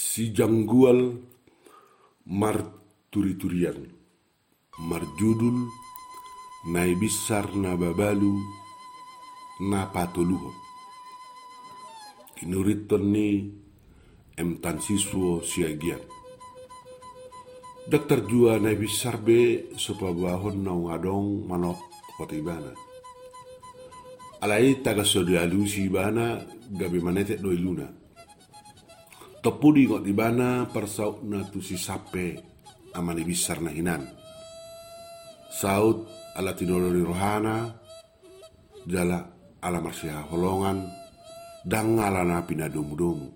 si janggual mar turi-turian mar judul nai bisar na babalu na kinuriton ni em tan siswo siagian Dokter jua nai bisar be sopa bahon na manok potibana. Alai taga sodialusi bana gabi manete doi luna. Topudi kok di bana persaut na tu si sape amani bisar na hinan. Saut ala tidorori rohana, jala ala marsia holongan, dang ala na pinadum-dum.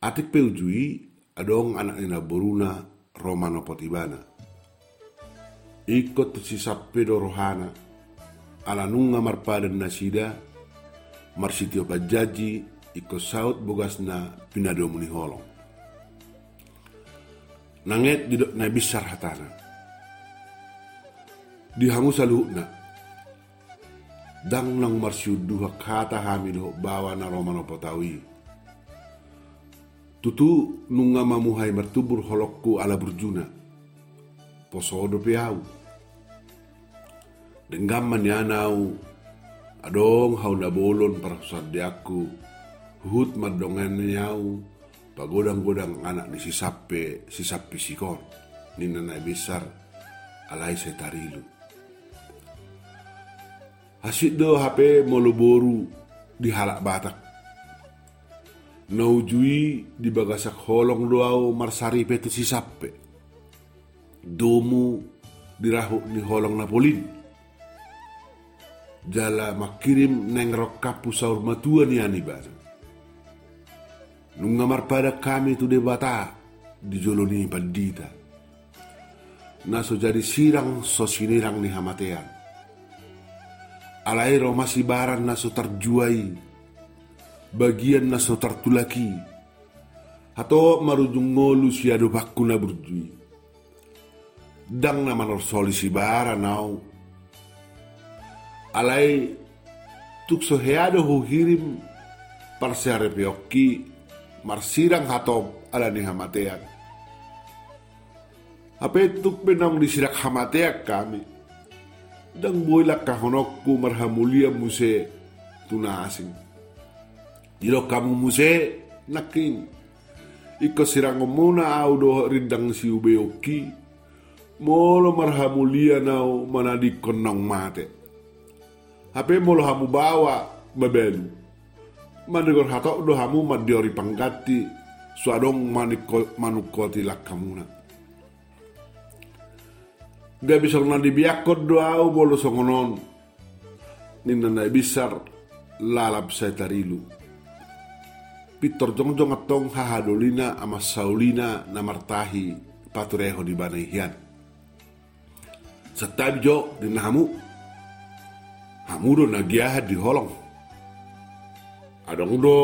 Atik peujui adong anak ina boruna Romano Potibana. Ikot si sapedo rohana, ala nunga marpadan nasida, marsitio pajaji, iko saut bogasna pinado muni holong. Nanget didok na bisar hatana. Dihangu saluhna. Dang nang marsyuduha kata hamido bawa na Romano Potawi Tutu nunga mamuhay martubur holokku ala berjuna. Posodo piau. Denggaman yanau. Adong hau na bolon para aku. Hut madongan yau. Pagodang-godang anak ni si sape, si sikor. Ni nanay besar. Alay sa tarilu. Hasit do HP moloboru di halak batak Naujui di bagasak holong doau marsari si sappe. Domu dirahu ni holong napolin. Jala makirim neng rok kapu saur ni ani bana. Nungamar pada kami tu debata di joloni pandita. Naso jadi sirang so sinirang ni hamatean. Alairo masih baran naso terjuai bagian na so tartulaki hato marujung ngolu siado bakku na burjui dang na manor soli si bara nau alai tuk so heado hu hirim parseare peokki marsirang hato ala ni hamateak Ape tuk penang disirak hamateak kami dang boilak kahonokku marhamulia muse tuna asing Ilo kamu muse nakin. Iko sirang muna au do rindang si ubeoki. Molo marhamulia nau manadi konong mate. Hape molo hamu bawa mabelu. Mandigor hatok do hamu madiori panggati. Suadong manukoti lakamuna. Dia bisa nadi biakot do au bolo songonon. Nina na bisar lalap saya tarilu pitor jong jong atong hahadolina ama saulina na martahi patureho di bana hian. Setabi jo di nahamu, hamu do nagiah di holong. Adong do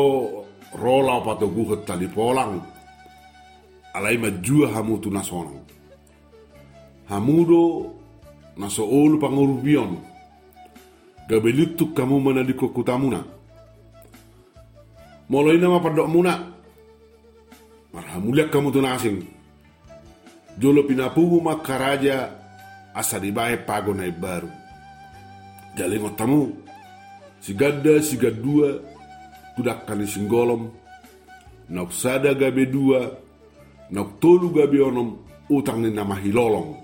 rola pato guhet tali polang. Alai majua hamu tu nasonang. Hamu do naso olu pangurubion. Gabelutuk kamu mana di kokutamuna Moloi nama padok muna. Marhamulia kamu tu nasing. Jolo pinapugu makaraja asa dibae pago nai baru. Jaling otamu. Si gada si gadua tudak kani singgolom. Nak sada gabe dua. Nak tolu gabe onom utang ni nama hilolong.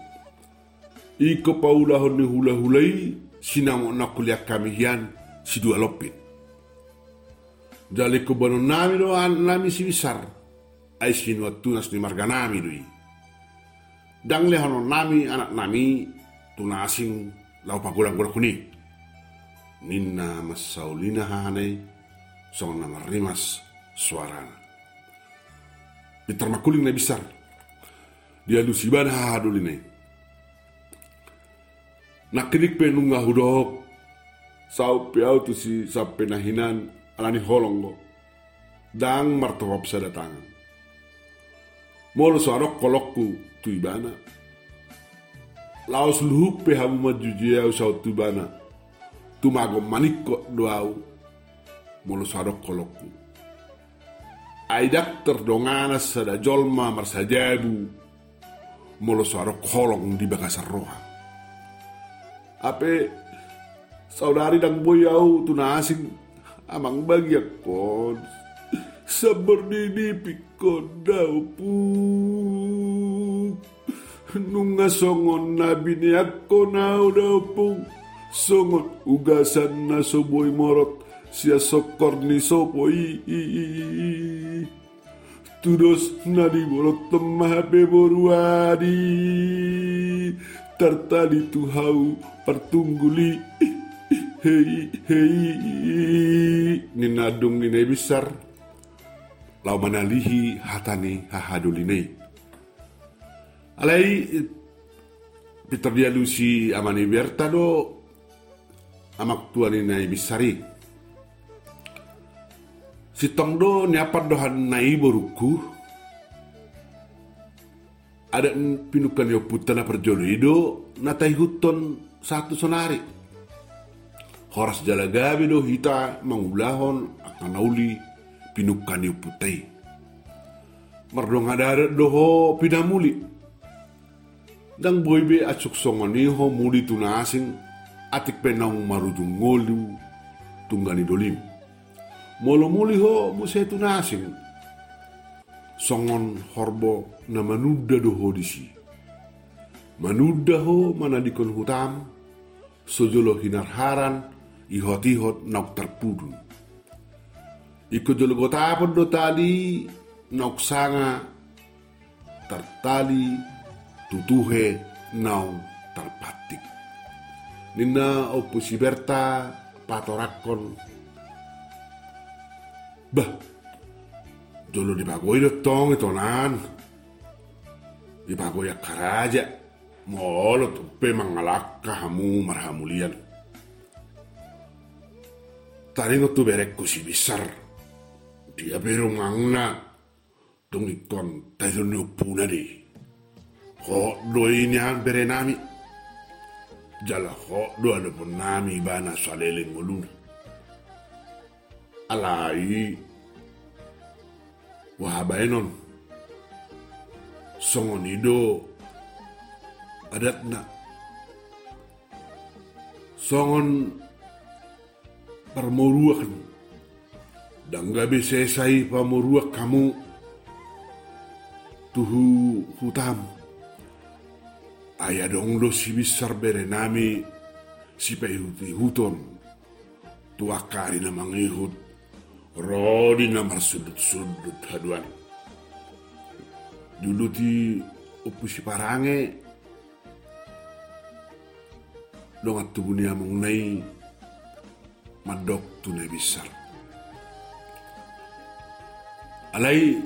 Iko paulahon ni hula hulai sinamo nak kuliah kami hian si dua lopit. Jali ko bano nami do an nami si bisar. Ay sinu tunas ni marga nami do Dang le hano nami anak nami tunasing lau pagulang gura kuni. Ninna masaulina hanai song nama rimas suarana. Peter makuling na bisar. Dia lusiban hahadul ini. Nakinik pe nunga hudok. Sau piau tu si sampai nahinan alani holongo dang martop sa datangan. Molo so arok kolokku tuibana. Laos luhuk pe hamu majujia usau tuibana. Tumago manikko doau. Molo so arok kolokku. ai dakter dongana sada jolma marsajabu molo suara kolong di bakasar roha. Ape saudari dan boyau tuna asing amang bagi kon. Seperti pikon dau pu nunga songon nabi ni ako na dau songon ugasan na soboy morot sia sokor ni sopoi tudos nadi borot temah boruadi tartali hau pertungguli hei hei. Ninadung nina besar. Lau manalihi hatani hahadulinei alai Peter dia lusi amani bertado amak tuan ini bisari Si tongdo niapat dohan nai boruku. Ada pinukan yo putana perjono ido natai huton satu sonari. Horas jalagabi do hita mangulahon akan nauli pinukan yo putai. Mardong ada doho pinamuli. Dang boybe acuk songoni ho muli tunasing atik penang marujung ngolu tunggani dolim molo muli ho musetu nasing songon horbo na manudda do hodisi manudda ho mana dikon hutam sojolo hinar haran ihot ihot nauk terpudun iko jolo gotapon do tali nauk sanga tertali tutuhe nau terpatik. Nina opusi berta patorakon Bah, dulu dipagoi tong itu nan. Dipagoi karaja. Molo tupe mangalak kamu marhamulian. Tadi tu berekku si besar. Dia beru mangna. Tung ikon tayo puna di. Ho do ini an berenami. Jala ho do ada pun nami bana saleleng nguluna alai. Wahabainon songonido adatna songon permuruakan dan gak bisa saya pamuruak kamu. Tuhu hutam. Ayah dong lo si besar berenami si pehuti huton tuakari na Rodi namar sudut-sudut haduan. Dulu di upusi parange dongat tubunia mengenai madok tunai besar. Alai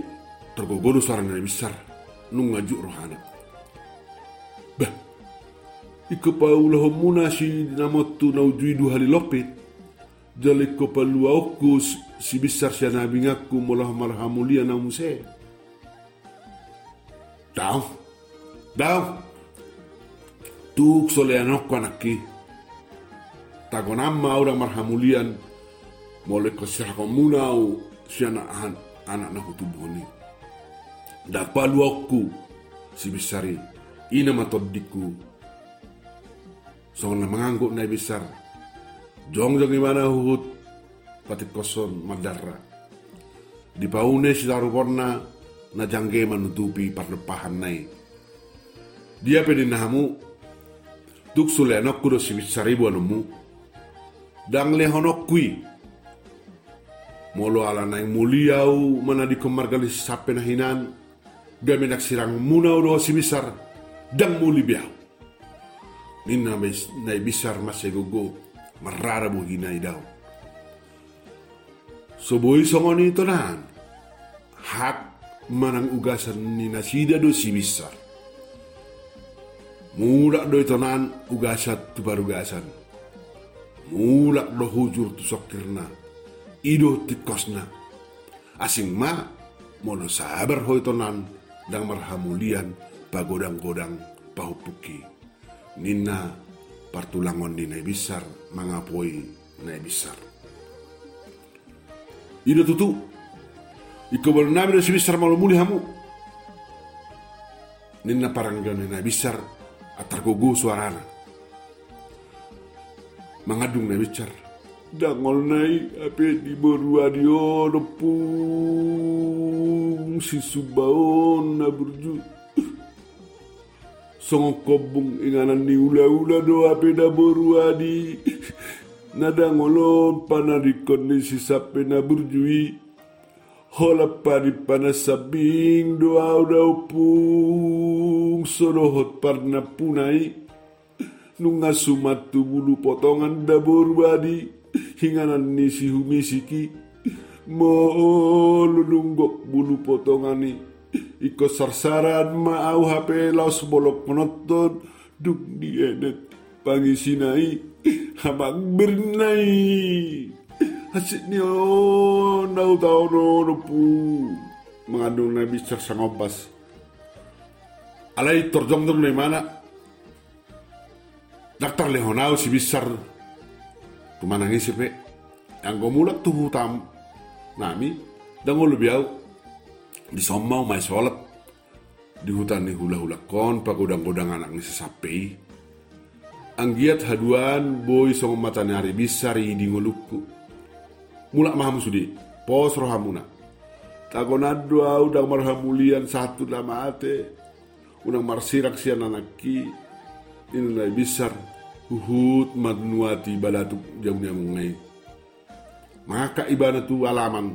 tergogodo suara nai besar nung ngajuk rohana. Bah, ikapaulah muna si namotu naujuidu halilopit jale ko palua oku si besar si nabi ngaku molah marhamulia na muse. Dau, dau, tuk sole anokku anakki. Tagon amma ora marhamulian mole ko si munau si anak anak naku tubuhoni. Da palua oku si besari ina matodiku. Songon na mengangguk na besar Jong jong imana huhut patit koson madara. Di paune si warna na jangge menutupi parlepahan nai. Dia pedi nahamu tuk sulenok kudo si saribu anemu. Dang lehonok kui. Molo ala nai muliau mana di kemargali sape nahinan. Menak sirang munau do si besar. Dang muli biau. Nina nai besar masih gugu marara bo hinay daw. So boy songoni ito nan, hak manang ugasan ni nasida do si bisa. Mulak do ito nan ugasat tu barugasan. Mulak do hujur tu sokirna. Ido tikosna. Asing ma, mono sabar ho ito nan, dang marhamulian pagodang-godang pahupuki. Nina partulangon besar mangapoi nai besar. Ida tutu iko nabi do sibisar malu muli hamu na bisar atar gogo suarana mangadung na bicar dangol nai ape di borua dio pung si subaon na burju songo kobung inganan ni ula-ula do ape da borua di nada ngolon panarikon ni si sape na burjui hola pari pana sabing doa udah pung sorohot parna punai. Nunga sumatu bulu potongan dabur wadi hinganan nisi humisiki mo lulunggok bulu potongan ni iko sarsaran au hape laos bolok penonton. Duk di edet pangisinai habang bernai. Hasit ni o nau tau no pu mengandung nabi sersangopas alai torjong dong mana? Daktar lehonau si bisar. Tumanangi si pe yang gomulak tu hutam nami dan biau di somau mai solat di hutan ni hula hula kon udang anak ni sesapi. Anggiat haduan boy song mata hari bisari di ngolukku mulak maham sudi pos rohamuna tagonadua udang marhamulian satu lama ate. Udang marsirak sian anakki. Inunay bisar huhut madnuati balatuk jauhnya mengai maka ibana tu alaman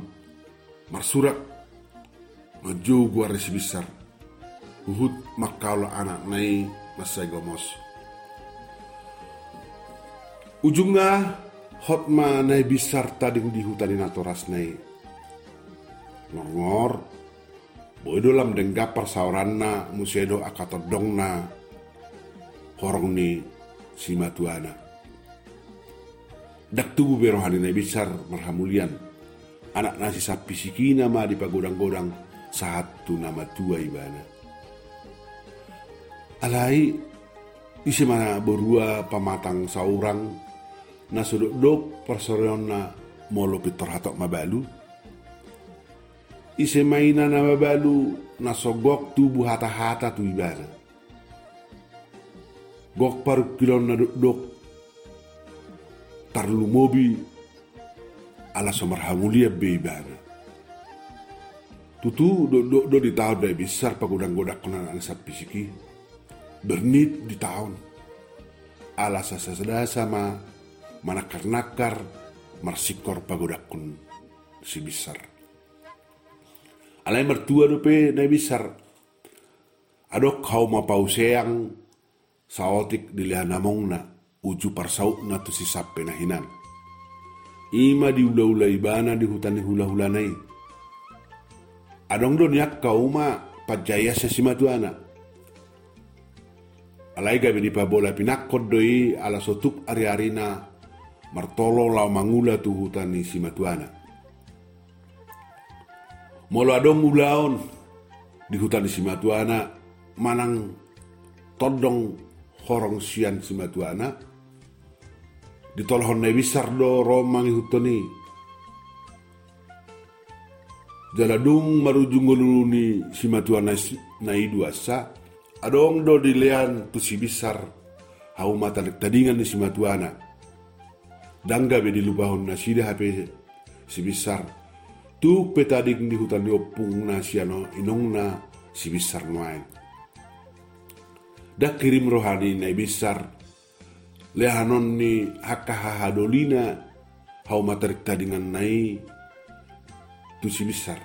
marsurak maju gua resi besar. Huhut makaulah anak nai masai gomos. Ujungnya hotma nai besar tadi di hutan natoras nai. Ngor boy dalam denggapar sauranna musedo akatodongna horong ni si matuana. Dak tubuh berohani na besar marhamulian. Anak nasi sapi siki nama di pagodang-godang satu nama tua ibana. Alai isi mana berua pamatang saurang na suduk dok persoreon na molo pitor hatok mabalu. Isi mainan na mabalu na sogok tubuh hata-hata tu ibana gok paru kilon na dok tarlu mobi ala somar hamulia beibana tutu do do, do di tahun dari besar pagudang godak kena ang sapisiki bernit di tahun. Ala sasada sama manakar nakar marsikor pagodak kun si besar. Alai mertua dope na besar. Adok kau ma pauseang saotik dilihan namong na uju parsauk na tu si sape na hinan. Ima di ula-ula ibana di hutan di hula-hula nai. Adong do niak kau ma pajaya sa si matuana. Alai gabi di pabola pinakot doi ala sotuk ari-ari na martolo lau mangula tu hutan ni si matuana. Molo adong ulaon di hutan si matuana manang todong horong sian simatuana ditolhon na bisar do romang hutoni jaladung marujung ni simatuana na iduasa adong do dilean tu si bisar hau mata tadingan ni simatuana dangga be dilubahon na sida hape si bisar tu petadik di hutan di opung na siano inong na si bisar nuain. Da kirim rohani na besar. Lehanon ni hakahaha dolina hau materik dengan nai tu si besar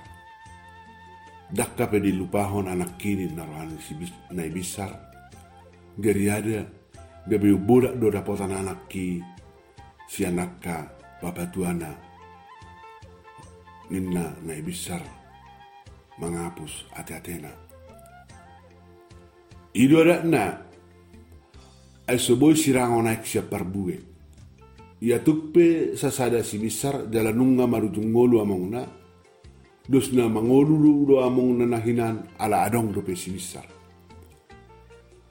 dakka pe di lupahon anak kini na rohani si nai besar gari ada gabe bodak do dapotan anak ki si anakka bapak tuana ninna nai besar mengapus hati-hatena. Idora na ay suboy sirang onak siya parbue. Ia tukpe sasada si misar jala nunga marutungolo among na. Dos na mangolulu do among na nahinan ala adong dope si misar.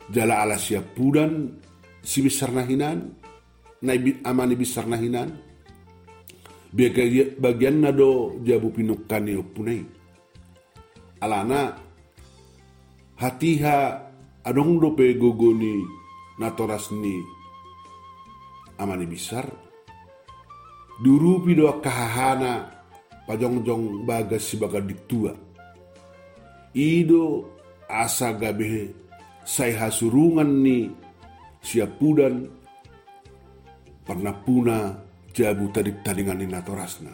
Jala ala siya pudan si misar nahinan. Na amani bisar nahinan. Bagian na do jabu pinukkan ni opunay. alana hatiha adong dope gogoni natorasni amani besar durupi doa kahahana pajongjong bagas si baga ditua ido asa gabe sai hasurungan ni siapudan pernah puna jabu tadi tadingan ina torasna.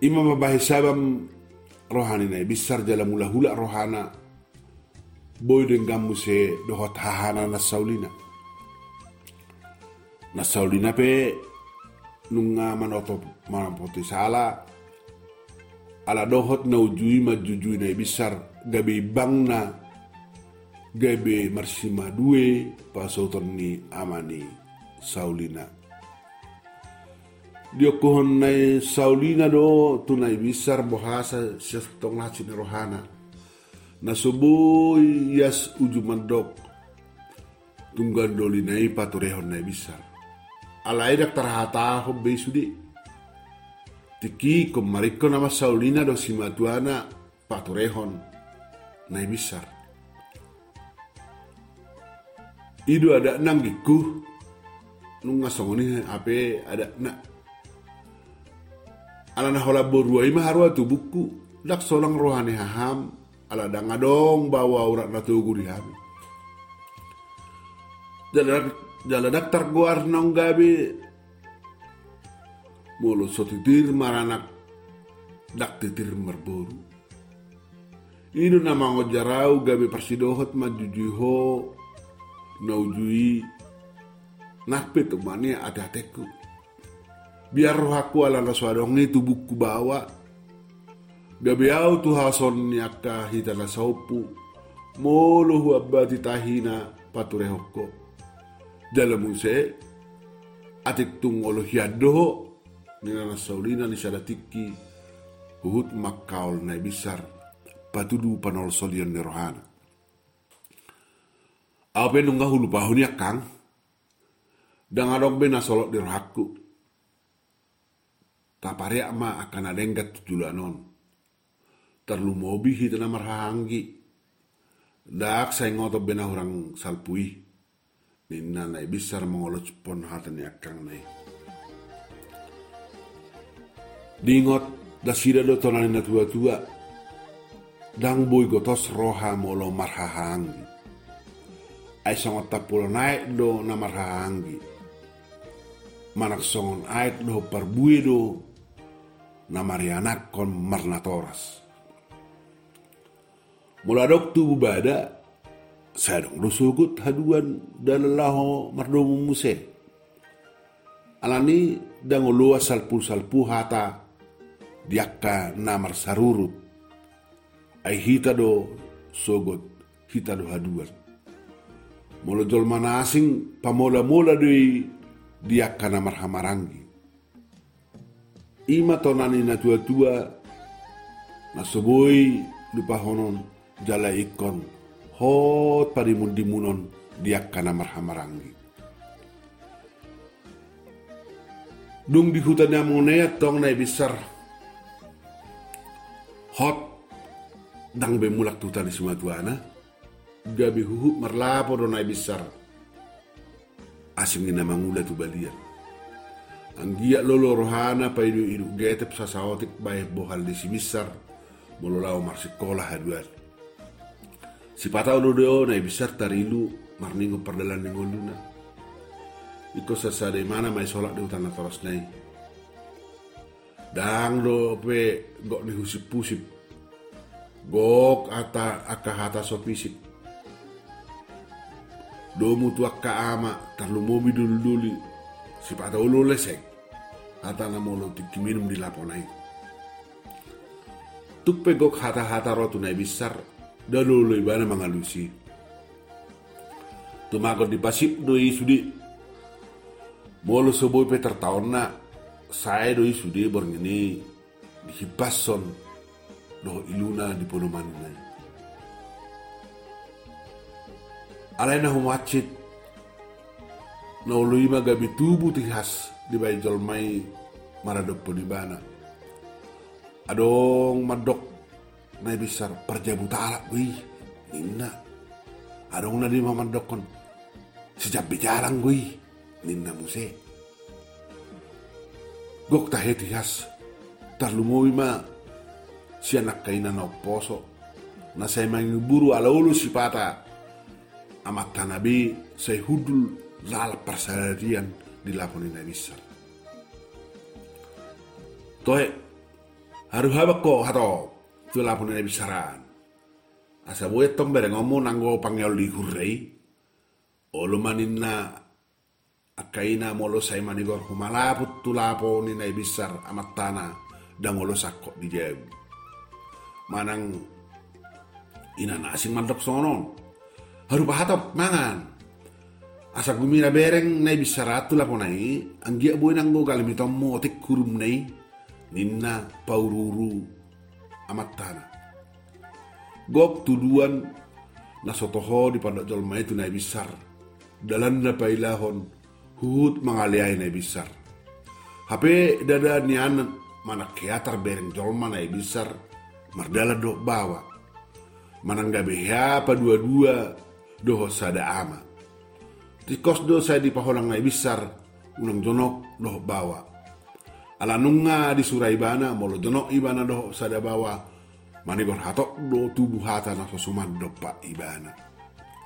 Imam babahi sabam rohani na bisar jala mula hula rohana boy gamu se dohot hahana na saulina. Na saulina pe nunga manoto manapoti sala. Ala dohot na ujui majujui na bisar. Gabe bangna gabe marsima due pasoton ni amani saulina. Dia kohon nai saulina do tunai bisar bohasa tong laci rohana. Na soboi yas uju mandok. Tunggan doli nai paturehon nai bisar alai dak tarhata ho besudi tiki komariko nama saulina do simatuana paturehon. Nai bisar. Idu ada nang giku. Nung ngasong ni ape ada na ala na hola borua ima harua tu buku. Dak solang rohani haham. Ala dangadong bawa urat na tu guri hami jala jala dak targuar nong gabi. Mulu sotitir maranak dak titir merboru Idu nama ngojarau gabi persidohot majujuho naujui nakpe mani ada teku. Biar roh aku ala naswadong itu buku bawa. Gabiau tu hason nyaka hitana saupu. Molo huabati tahina pature dalam muse atik tungolo hiado nina nasaulina ni sadatiki huhut makaul na bisar patudu panol solion ni rohana Ape nungga hulu pahunya kang. Dan adok bena solok di rohaku. Tapare ama akan ada yang non. Terlu mobi hita na marhanggi. Dak saya ngotot bena orang salpui. Nina nai besar mengolot pon hatan ya kang nai. Dingot da sida do tonani na tua-tua. Dang boy gotos roha molo marhahanggi ay songot tapulo naik do na marhahangi. Manak songon ait do parbui do na marianak kon marnatoras. Mula dok tu bada saya dong sugut haduan dalalaho mardomu muse. Alani dango luas salpu salpu hata diakka namar sarurut. Ay hita do sogot hita do haduan. Mula jol mana asing pamola-mola di dia kana marhamarangi. Ima tonani na tua-tua na soboi lupa honon jala ikon hot parimun dimunon dia kana marhamarangi. Dung di hutan yang mengenai tong na besar. Hot dang bemulak tutan di Sumatera gabi huhu marlapo do nai besar. Asing ina mangula tu balian. Anggia lolo rohana pa idu idu getep sasaotik bae bohal di simisar mololao mar sekolah haduat si patau do do nai besar tarilu marningo perdalan ningo luna iko sasade mana mai solak di utana toros nai. Dang do pe gok ni husip pusip. Gok ata akahata sopisip domu tu akka ama tarlu mobi dulu dulu si pada ulu lesek. Hata na molo tiki minum di laponai tuk pegok hata hata rotu nai besar dalu ibana mangalusi tumago di pasip doi sudi. Molo seboi peter tahun na. Saya doi sudi borngini di hipason do iluna di ponomani alena humacit na uluima gabi tubu tihas di bai jolmai maradopo di bana adong madok na bisar perjabutala gue ninna. Adong na di mamadok kon sejak bicarang gue ninna muse. Gok taheti has tarlumoy ma si anak kainan na poso na saya mangiburu ala ulu si pata. Amat tanabi saya hudul lal persalarian di lapon na bisar Toe haru haba ko hato tu la pune bisaran asa bue tombere ngomo nango pangyol di hurrei olo maninna akaina molo sai manigor humala tu lapo ni nai bisar amatana dan olo sakko di jebu manang ina nasi mandok sonon. Haru pahatop mangan. Asa gumira bereng nai bisaratu lapo nai anggia bue nango galimitom mo tik kurum nai ninna paururu amatana gok tuduan na sotoho di pada jolma itu naik besar. Dalam na pailahon hut mangaliai naik besar. Hape dada mana keatar bereng jolma naik besar. Mardala dok bawa. Mana nggak apa dua-dua doh sada ama. Tikos do saya di paholang naik besar unang jonok doh bawa ala nunga di suraibana molo dono ibana do sada bawa. Manigor hatok do tubuh hata na sosuman do pa ibana